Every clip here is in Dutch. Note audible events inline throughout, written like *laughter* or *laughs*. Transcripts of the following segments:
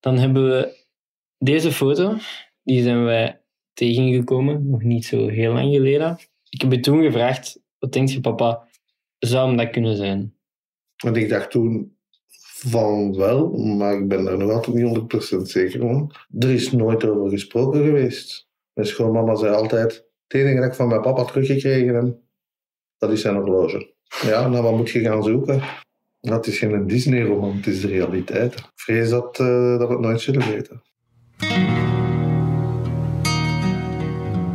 Dan hebben we deze foto. Die zijn wij tegengekomen, nog niet zo heel lang geleden. Ik heb je toen gevraagd, wat denkt je papa, zou hem dat kunnen zijn? Want ik dacht toen van wel, maar ik ben er nog altijd niet 100% zeker van. Er is nooit over gesproken geweest. Mijn schoonmama zei altijd, het enige dat ik van mijn papa teruggekregen heb, dat is zijn horloge. Ja, nou wat moet je gaan zoeken? Dat is geen Disney-roman, het is de realiteit. Ik vrees dat, uh, dat we het nooit zullen weten.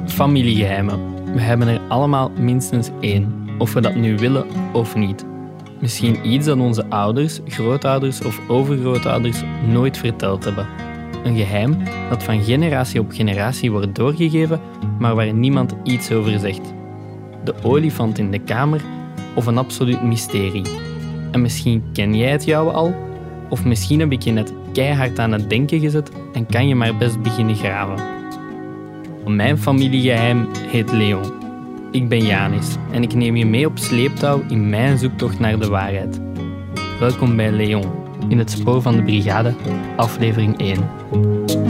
Familiegeheimen. We hebben er allemaal minstens één, of we dat nu willen of niet. Misschien iets dat onze ouders, grootouders of overgrootouders nooit verteld hebben. Een geheim dat van generatie op generatie wordt doorgegeven, maar waar niemand iets over zegt. De olifant in de kamer of een absoluut mysterie. En misschien ken jij het jouwe al, of misschien heb ik je net keihard aan het denken gezet en kan je maar best beginnen graven. Mijn familiegeheim heet Leon. Ik ben Janis en ik neem je mee op sleeptouw in mijn zoektocht naar de waarheid. Welkom bij Leon, in het spoor van de brigade, aflevering 1.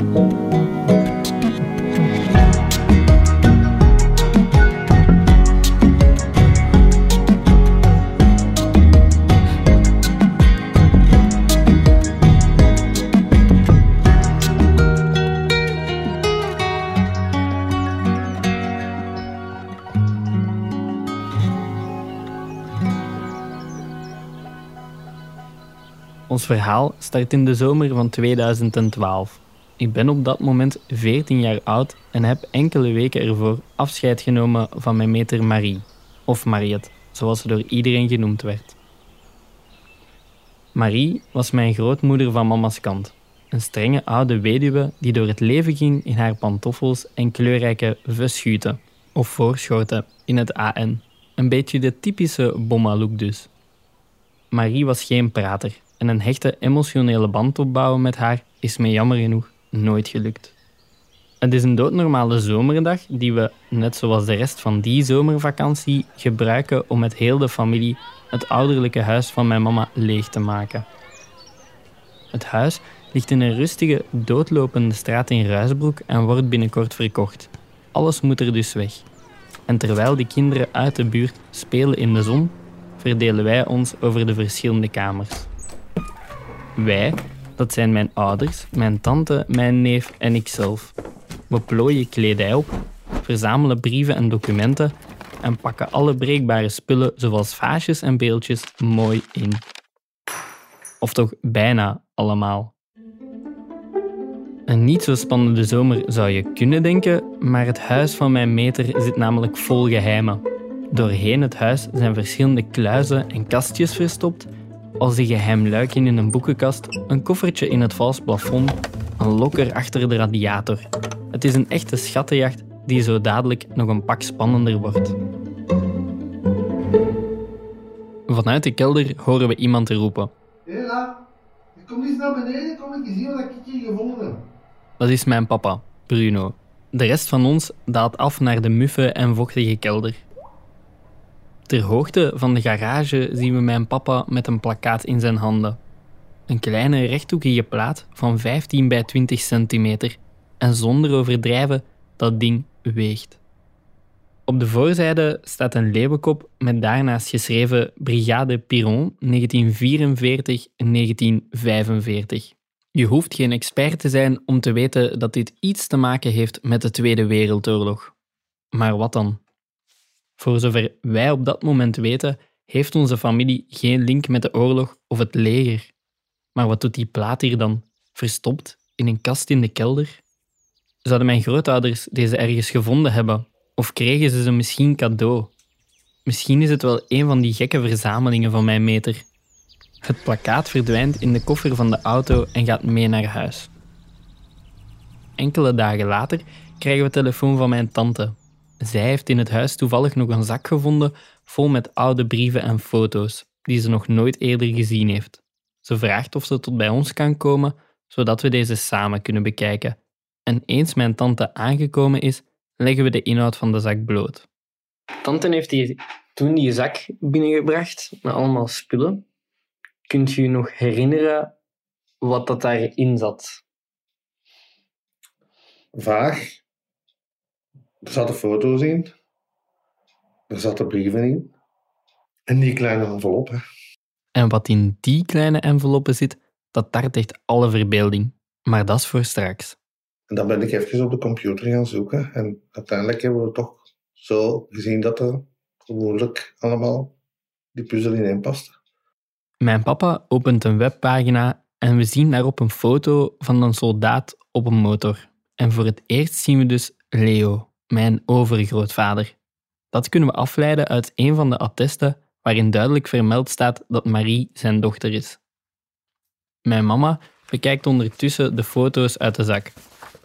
Ons verhaal start in de zomer van 2012. Ik ben op dat moment 14 jaar oud en heb enkele weken ervoor afscheid genomen van mijn meter Marie, of Mariette, zoals ze door iedereen genoemd werd. Marie was mijn grootmoeder van mama's kant, een strenge oude weduwe die door het leven ging in haar pantoffels en kleurrijke verschuten, of voorschoten in het AN. Een beetje de typische bomma-look dus. Marie was geen prater en een hechte emotionele band opbouwen met haar is me jammer genoeg nooit gelukt. Het is een doodnormale zomerdag die we, net zoals de rest van die zomervakantie, gebruiken om met heel de familie het ouderlijke huis van mijn mama leeg te maken. Het huis ligt in een rustige, doodlopende straat in Ruisbroek en wordt binnenkort verkocht. Alles moet er dus weg. En terwijl de kinderen uit de buurt spelen in de zon, verdelen wij ons over de verschillende kamers. Wij, dat zijn mijn ouders, mijn tante, mijn neef en ikzelf. We plooien kledij op, verzamelen brieven en documenten en pakken alle breekbare spullen, zoals vaasjes en beeldjes, mooi in. Of toch bijna allemaal. Een niet zo spannende zomer zou je kunnen denken, maar het huis van mijn meter zit namelijk vol geheimen. Doorheen het huis zijn verschillende kluizen en kastjes verstopt als een geheim luikje in een boekenkast, een koffertje in het vals plafond, een lokker achter de radiator. Het is een echte schattenjacht die zo dadelijk nog een pak spannender wordt. Vanuit de kelder horen we iemand roepen. Hela, kom eens naar beneden, kom ik zien wat ik hier gevonden heb. Dat is mijn papa, Bruno. De rest van ons daalt af naar de muffe en vochtige kelder. Ter hoogte van de garage zien we mijn papa met een plakkaat in zijn handen. Een kleine rechthoekige plaat van 15 bij 20 centimeter. En zonder overdrijven, dat ding weegt. Op de voorzijde staat een leeuwenkop met daarnaast geschreven Brigade Piron 1944-1945. Je hoeft geen expert te zijn om te weten dat dit iets te maken heeft met de Tweede Wereldoorlog. Maar wat dan? Voor zover wij op dat moment weten, heeft onze familie geen link met de oorlog of het leger. Maar wat doet die plaat hier dan? Verstopt in een kast in de kelder? Zouden mijn grootouders deze ergens gevonden hebben? Of kregen ze ze misschien cadeau? Misschien is het wel een van die gekke verzamelingen van mijn meter. Het plakkaat verdwijnt in de koffer van de auto en gaat mee naar huis. Enkele dagen later krijgen we telefoon van mijn tante, zij heeft in het huis toevallig nog een zak gevonden vol met oude brieven en foto's die ze nog nooit eerder gezien heeft. Ze vraagt of ze tot bij ons kan komen, zodat we deze samen kunnen bekijken. En eens mijn tante aangekomen is, leggen we de inhoud van de zak bloot. Tante heeft die, toen die zak binnengebracht met allemaal spullen. Kunt u je nog herinneren wat dat daarin zat? vaag. Er zaten foto's in. Er zaten brieven in. En die kleine enveloppen. En wat in die kleine enveloppen zit, dat tart echt alle verbeelding. Maar dat is voor straks. En dan ben ik even op de computer gaan zoeken. En uiteindelijk hebben we toch zo gezien dat er vermoedelijk allemaal die puzzel ineen paste. Mijn papa opent een webpagina en we zien daarop een foto van een soldaat op een motor. En voor het eerst zien we dus Leo, mijn overgrootvader. Dat kunnen we afleiden uit een van de attesten waarin duidelijk vermeld staat dat Marie zijn dochter is. Mijn mama bekijkt ondertussen de foto's uit de zak.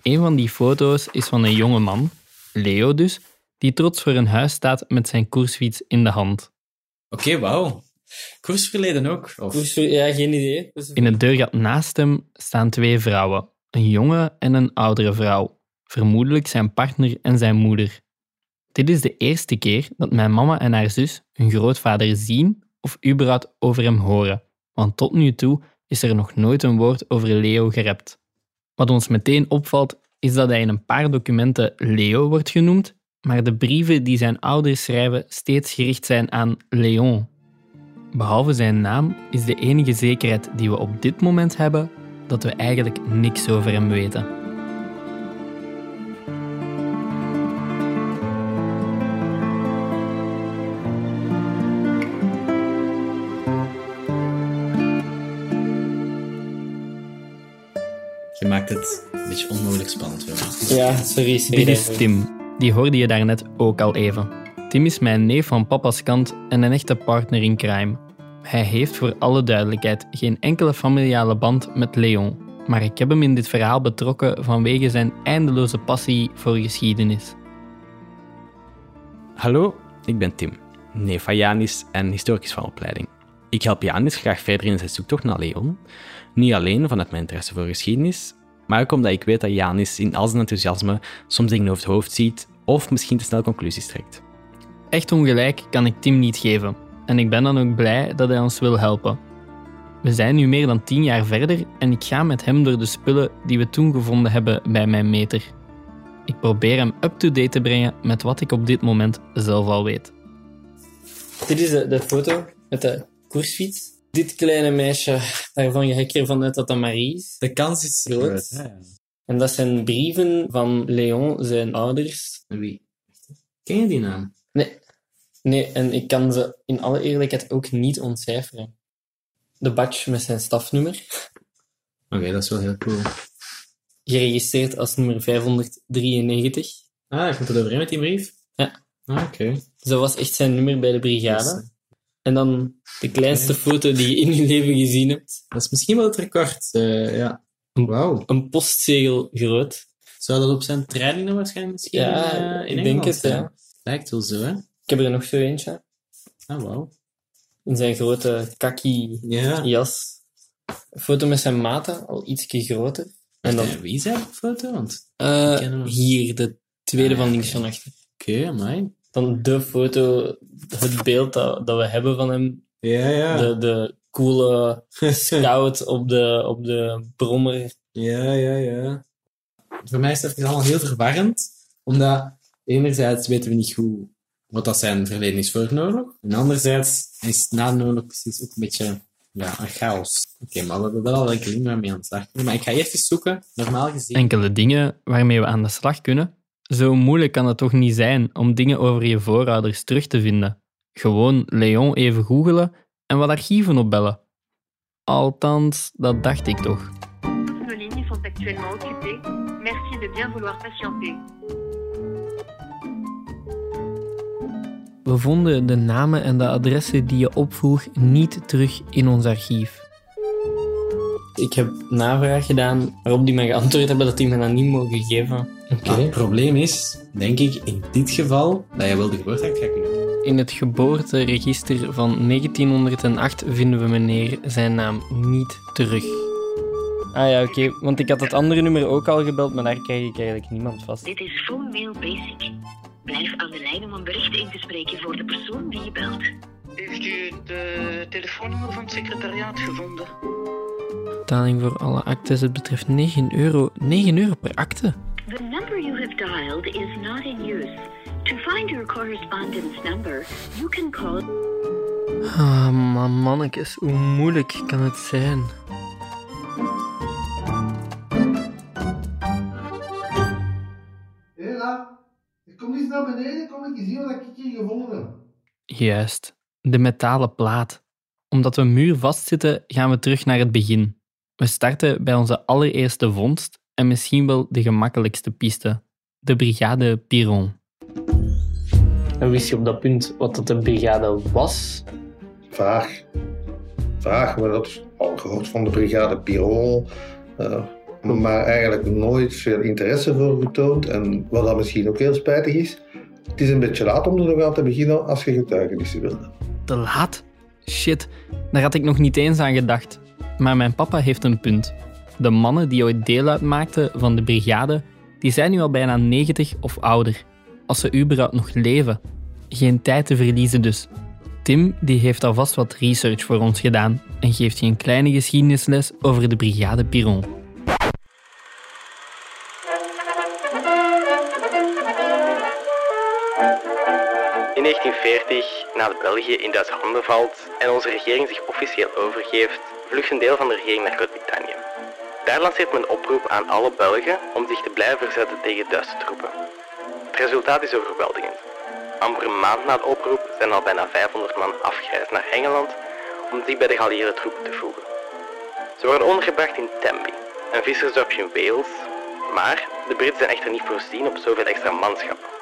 Een van die foto's is van een jonge man, Leo dus, die trots voor een huis staat met zijn koersfiets in de hand. Oké, wauw. Koersverleden ook? Of... Koers- Ja, geen idee. In het deurgat naast hem staan twee vrouwen, een jonge en een oudere vrouw, vermoedelijk zijn partner en zijn moeder. Dit is de eerste keer dat mijn mama en haar zus hun grootvader zien of überhaupt over hem horen, want tot nu toe is er nog nooit een woord over Leo gerept. Wat ons meteen opvalt, is dat hij in een paar documenten Leo wordt genoemd, maar de brieven die zijn ouders schrijven steeds gericht zijn aan Léon. Behalve zijn naam is de enige zekerheid die we op dit moment hebben dat we eigenlijk niks over hem weten. Spannend. Ja, sorry. sorry Dit is. Tim. Die hoorde je daarnet ook al even. Tim is mijn neef van papa's kant en een echte partner in crime. Hij heeft voor alle duidelijkheid geen enkele familiale band met Leon, maar ik heb hem in dit verhaal betrokken vanwege zijn eindeloze passie voor geschiedenis. Hallo, ik ben Tim, neef van Janis en historicus van opleiding. Ik help Janis graag verder in zijn zoektocht naar Leon. Niet alleen vanuit mijn interesse voor geschiedenis, maar ook omdat ik weet dat Janis in al zijn enthousiasme soms dingen over het hoofd ziet of misschien te snel conclusies trekt. Echt ongelijk kan ik Tim niet geven. En ik ben dan ook blij dat hij ons wil helpen. We zijn nu meer dan tien jaar verder en ik ga met hem door de spullen die we toen gevonden hebben bij mijn meter. Ik probeer hem up-to-date te brengen met wat ik op dit moment zelf al weet. Dit is de, de foto met de koersfiets. Dit kleine meisje, daarvan ga ik ervan uit dat dat Marie is. De kans is Groot. Ja. En dat zijn brieven van Leon, zijn ouders. Wie? Ken je die naam? Nee. Nee, en ik kan ze in alle eerlijkheid ook niet ontcijferen. De badge met zijn stafnummer, Oké, dat is wel heel cool. geregistreerd als nummer 593. Ah, komt het overeen met die brief? Ja. Ah, oké. Dus dat was echt zijn nummer bij de brigade. En dan de kleinste foto die je in je leven gezien hebt. Dat is misschien wel het record. eh, ja. Wauw. Een postzegel groot. Zou dat op zijn trainingen waarschijnlijk misschien Ja, eh, in ik denk het, zijn? ja. Lijkt wel zo, hè? Ik heb er nog zo eentje. Ah, wauw. In zijn grote kaki Ja. jas. Een foto met zijn maten, al ietsje groter. En dan wie de foto? Want... eh, hier, de tweede Ah, van links oké. van achter. Oké, amai. Dan de foto, het beeld dat, dat we hebben van hem. Ja, ja. De, de coole *laughs* scout op de, op de brommer. Ja, ja, ja. Voor mij is het even allemaal heel verwarrend, omdat enerzijds weten we niet goed wat dat zijn verleden is voor oorlog, en anderzijds is na oorlog precies ook een beetje ja, een chaos. Oké, maar we hebben wel al enkele dingen waarmee aan de slag kunnen. Maar ik ga eens zoeken, normaal gezien. Enkele dingen waarmee we aan de slag kunnen. Zo moeilijk kan het toch niet zijn om dingen over je voorouders terug te vinden. Gewoon Leon even googelen en wat archieven opbellen. Althans, dat dacht ik toch. Nos lignes sont actuellement occupées. Merci de bien vouloir patienter. We vonden de namen en de adressen die je opvroeg niet terug in ons archief. Ik heb navraag gedaan waarop die mij geantwoord hebben dat die me dat niet mogen geven. Het probleem is, denk ik, in dit geval, dat je wel de geboorterecht gaat kunnen. In het geboorteregister van 1908 vinden we meneer zijn naam niet terug. Ah ja, oké, want ik had het andere nummer ook al gebeld, maar daar krijg ik eigenlijk niemand vast. Dit is Phone Mail Basic. Blijf aan de lijn om een bericht in te spreken voor de persoon die je belt. Heeft u de telefoonnummer van het secretariaat gevonden? Betaling voor alle actes, het betreft 9 euro. 9 euro per acte? The number dialed is not in use. To find your correspondence number, you can call. Ah, man, mannetjes, hoe moeilijk kan het zijn? Hela, kom eens naar beneden, kom ik eens zien wat ik hier gevonden heb. Juist, de metalen plaat. Omdat we muur vastzitten, gaan we terug naar het begin. We starten bij onze allereerste vondst en misschien wel de gemakkelijkste piste, de brigade Piron. En wist je op dat punt wat dat de brigade was? Vaag. Vaag, maar dat is al gehoord van de brigade Piron. eh, maar eigenlijk nooit veel interesse voor getoond. En wat dat misschien ook heel spijtig is, het is een beetje laat om er nog aan te beginnen als je getuigenissen wilde. Te laat? Shit, daar had ik nog niet eens aan gedacht. Maar mijn papa heeft een punt. De mannen die ooit deel uitmaakten van de brigade, die zijn nu al bijna 90 of ouder. Als ze überhaupt nog leven. Geen tijd te verliezen dus. Tim die heeft alvast wat research voor ons gedaan en geeft je een kleine geschiedenisles over de brigade Piron. In 1940, nadat België in Duitse handen valt en onze regering zich officieel overgeeft, vlucht een deel van de regering naar Groot-Brittannië. Daar lanceert men een oproep aan alle Belgen om zich te blijven verzetten tegen Duitse troepen. Het resultaat is overweldigend. Amper een maand na de oproep zijn al bijna 500 man afgereisd naar Engeland om zich bij de geallieerde troepen te voegen. Ze worden ondergebracht in Tenby, een vissersdorpje in Wales, maar de Britten zijn echter niet voorzien op zoveel extra manschap.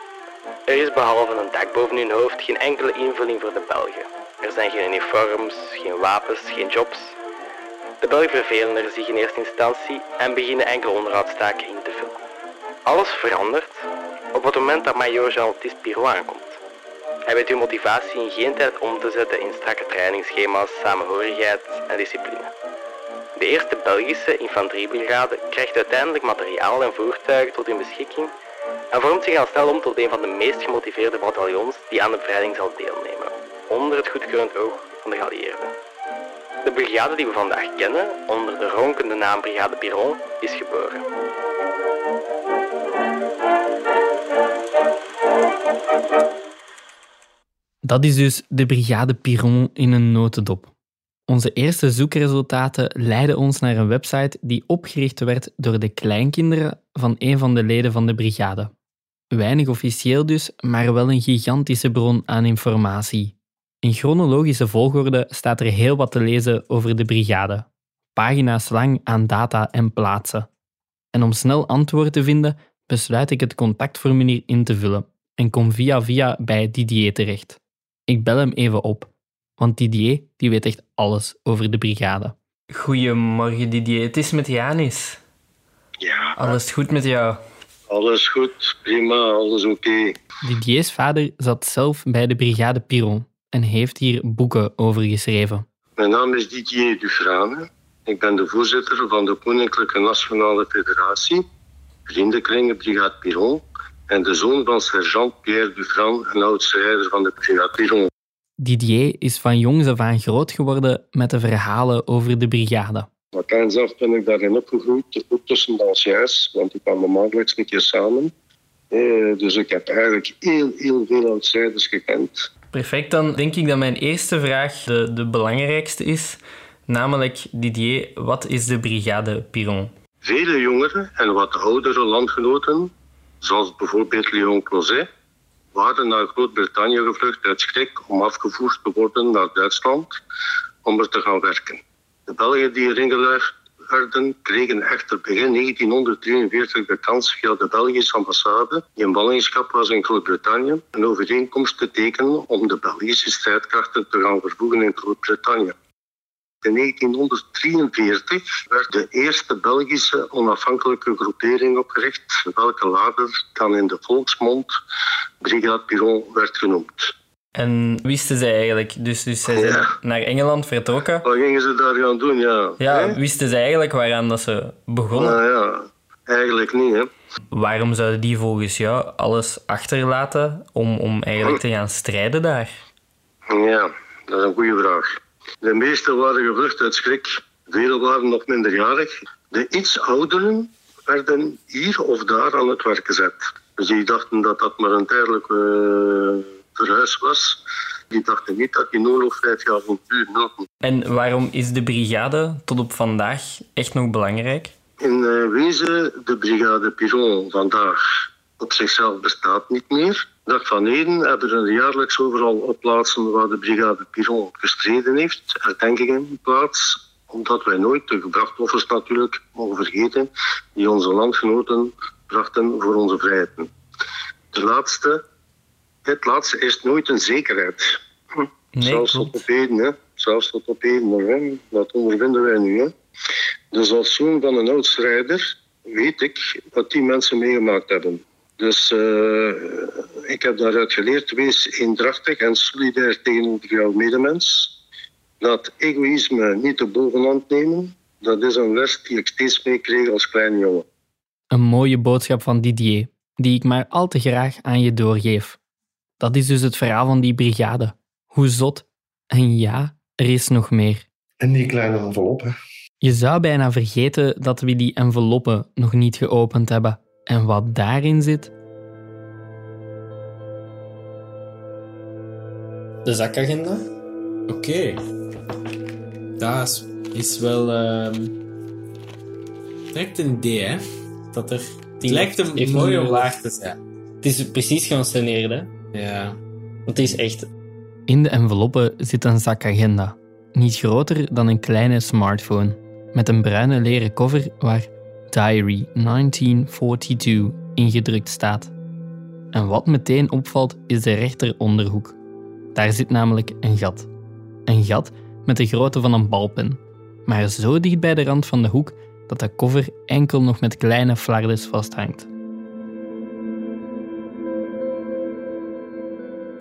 Er is behalve een dak boven hun hoofd geen enkele invulling voor de Belgen. Er zijn geen uniforms, geen wapens, geen jobs. De Belgen vervelen er zich in eerste instantie en beginnen enkele onderhoudstaken in te vullen. Alles verandert op het moment dat major Jean-Baptiste Pirot aankomt. Hij weet uw motivatie in geen tijd om te zetten in strakke trainingsschema's, samenhorigheid en discipline. De eerste Belgische infanteriebrigade krijgt uiteindelijk materiaal en voertuigen tot hun beschikking en vormt zich al snel om tot een van de meest gemotiveerde bataljons die aan de bevrijding zal deelnemen, onder het goedkeurend oog van de geallieerden. De brigade die we vandaag kennen, onder de ronkende naam Brigade Piron, is geboren. Dat is dus de brigade Piron in een notendop. Onze eerste zoekresultaten leiden ons naar een website die opgericht werd door de kleinkinderen van een van de leden van de brigade. Weinig officieel dus, maar wel een gigantische bron aan informatie. In chronologische volgorde staat er heel wat te lezen over de brigade. Pagina's lang aan data en plaatsen. En om snel antwoord te vinden, besluit ik het contactformulier in te vullen en kom via via bij Didier terecht. Ik bel hem even op, want Didier die weet echt alles over de brigade. Goedemorgen Didier, het is met Janis. Ja, Alles goed met jou? alles goed, prima, alles oké. Didier's vader zat zelf bij de brigade Piron en heeft hier boeken over geschreven. Mijn naam is Didier Dufrane. Ik ben de voorzitter van de Koninklijke Nationale Federatie, Vriendenkringen Brigade Piron, en de zoon van sergeant Pierre Dufran, een oud-strijder van de Brigade Piron. Didier is van jongs af aan groot geworden met de verhalen over de brigade. Maar kleins af ben ik daarin opgegroeid, ook tussen de anciens, want ik kwam maandelijks een keer samen. Eh, dus ik heb eigenlijk heel, heel veel outsiders gekend. Perfect, dan denk ik dat mijn eerste vraag de, de belangrijkste is. Namelijk, Didier, wat is de brigade Piron? Vele jongere en wat oudere landgenoten, zoals bijvoorbeeld Léon Closet, waren naar Groot-Brittannië gevlucht uit schrik om afgevoerd te worden naar Duitsland om er te gaan werken. De Belgen die erin geluid werden, kregen echter begin 1943 de kans via de Belgische ambassade, die in ballingschap was in Groot-Brittannië, een overeenkomst te tekenen om de Belgische strijdkrachten te gaan vervoegen in Groot-Brittannië. In 1943 werd de eerste Belgische onafhankelijke groepering opgericht, welke later dan in de volksmond Brigade Piron werd genoemd. En wisten zij eigenlijk, dus, dus zij zijn Ja. naar Engeland vertrokken. Wat gingen ze daar gaan doen? Ja, Ja, wisten zij eigenlijk waaraan dat ze begonnen? Nou ja, eigenlijk niet. Hè. Waarom zouden die volgens jou alles achterlaten om, om eigenlijk te gaan strijden daar? Ja, dat is een goede vraag. De meesten waren gevlucht uit schrik. Velen waren nog minderjarig. De iets ouderen werden hier of daar aan het werk gezet. Dus die dachten dat dat maar een tijdelijk uh, verhuis was. Die dachten niet dat die oorlog vijf jaar moet duren. En waarom is de brigade tot op vandaag echt nog belangrijk? In uh, wezen, de brigade Piron vandaag op zichzelf bestaat niet meer. Dag van heden hebben er jaarlijks overal op plaatsen waar de brigade Piron gestreden heeft, herdenkingen plaats omdat wij nooit de gebrachtoffers natuurlijk mogen vergeten die onze landgenoten brachten voor onze vrijheden. De laatste, het laatste is nooit een zekerheid. Nee, Zelfs tot op heden, hè. Zelfs tot op heden, hè. Dat ondervinden wij nu, hè. Dus als zoon van een oud strijder weet ik wat die mensen meegemaakt hebben. Dus uh, ik heb daaruit geleerd, wees eendrachtig en solidair tegenover jouw medemens dat egoïsme niet de bovenhand nemen, dat is een les die ik steeds mee kreeg als kleine jongen. Een mooie boodschap van Didier, die ik maar al te graag aan je doorgeef. Dat is dus het verhaal van die brigade. Hoe zot. En ja, er is nog meer. En die kleine enveloppen. Je zou bijna vergeten dat we die enveloppen nog niet geopend hebben. En wat daarin zit? De zakagenda? Oké. Okay. Dat is wel... Uh, direct een idee, hè? Dat er... Het lijkt een mooie laag te zijn. Het is precies geanceneerd, hè? Ja. Want het is echt... In de enveloppen zit een zakagenda. Niet groter dan een kleine smartphone. Met een bruine leren cover waar Diary 1942 ingedrukt staat. En wat meteen opvalt is de rechteronderhoek. Daar zit namelijk een gat. Een gat met de grootte van een balpen, maar zo dicht bij de rand van de hoek dat de cover enkel nog met kleine flardes vasthangt.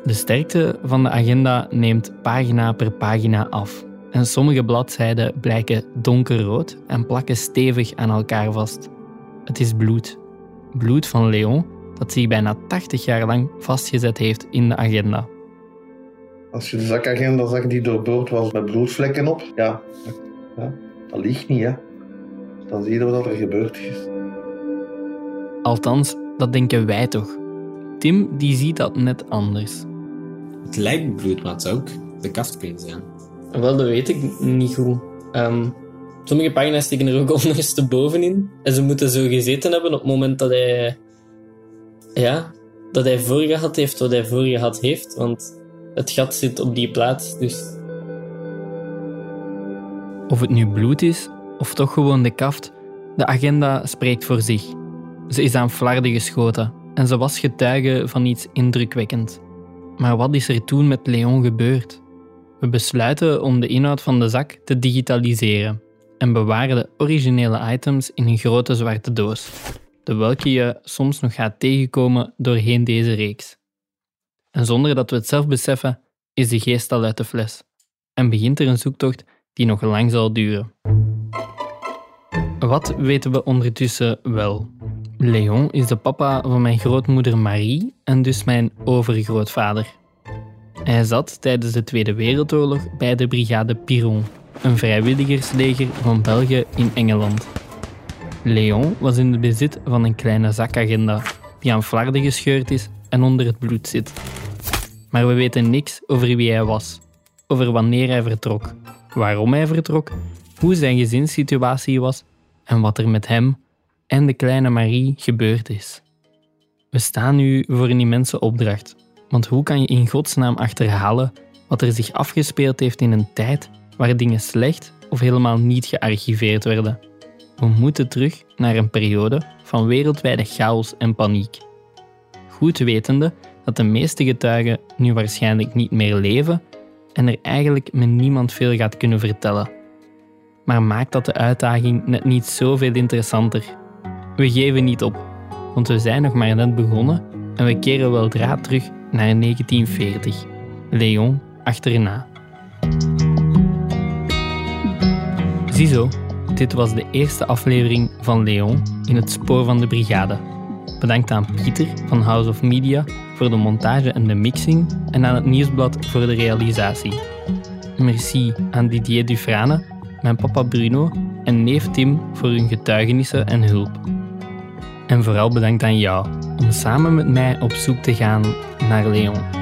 De sterkte van de agenda neemt pagina per pagina af en sommige bladzijden blijken donkerrood en plakken stevig aan elkaar vast. Het is bloed. Bloed van Leon dat zich bijna 80 jaar lang vastgezet heeft in de agenda. Als je de zakagenda zag die doorboord was met bloedvlekken op, ja, ja dat ligt niet, hè. Dan zie je wat er gebeurd is. Althans, dat denken wij toch. Tim die ziet dat net anders. Het lijkt bloed, maar het zou ook de kaft kunnen zijn. Wel, dat weet ik niet goed. Um, sommige pagina's steken er ook *laughs* ondersteboven in. En ze moeten zo gezeten hebben op het moment dat hij... Ja, dat hij voorgehad heeft wat hij voorgehad heeft. Want het gat zit op die plaats, dus... Of het nu bloed is, of toch gewoon de kaft, de agenda spreekt voor zich. Ze is aan flarden geschoten en ze was getuige van iets indrukwekkend. Maar wat is er toen met Leon gebeurd? We besluiten om de inhoud van de zak te digitaliseren en bewaren de originele items in een grote zwarte doos, de welke je soms nog gaat tegenkomen doorheen deze reeks. En zonder dat we het zelf beseffen, is de geest al uit de fles. En begint er een zoektocht die nog lang zal duren. Wat weten we ondertussen wel? Leon is de papa van mijn grootmoeder Marie en dus mijn overgrootvader. Hij zat tijdens de Tweede Wereldoorlog bij de Brigade Piron, een vrijwilligersleger van België in Engeland. Leon was in het bezit van een kleine zakagenda die aan flarden gescheurd is en onder het bloed zit. Maar we weten niks over wie hij was, over wanneer hij vertrok, waarom hij vertrok, hoe zijn gezinssituatie was en wat er met hem en de kleine Marie gebeurd is. We staan nu voor een immense opdracht, want hoe kan je in godsnaam achterhalen wat er zich afgespeeld heeft in een tijd waar dingen slecht of helemaal niet gearchiveerd werden? We moeten terug naar een periode van wereldwijde chaos en paniek. Goed wetende dat de meeste getuigen nu waarschijnlijk niet meer leven en er eigenlijk met niemand veel gaat kunnen vertellen. Maar maakt dat de uitdaging net niet zoveel interessanter? We geven niet op, want we zijn nog maar net begonnen en we keren wel draad terug naar 1940. Leon achterna. Ziezo, dit was de eerste aflevering van Leon in het spoor van de brigade. Bedankt aan Pieter van House of Media voor de montage en de mixing en aan het nieuwsblad voor de realisatie. Merci aan Didier Dufrane, mijn papa Bruno en neef Tim voor hun getuigenissen en hulp. En vooral bedankt aan jou om samen met mij op zoek te gaan naar Leon.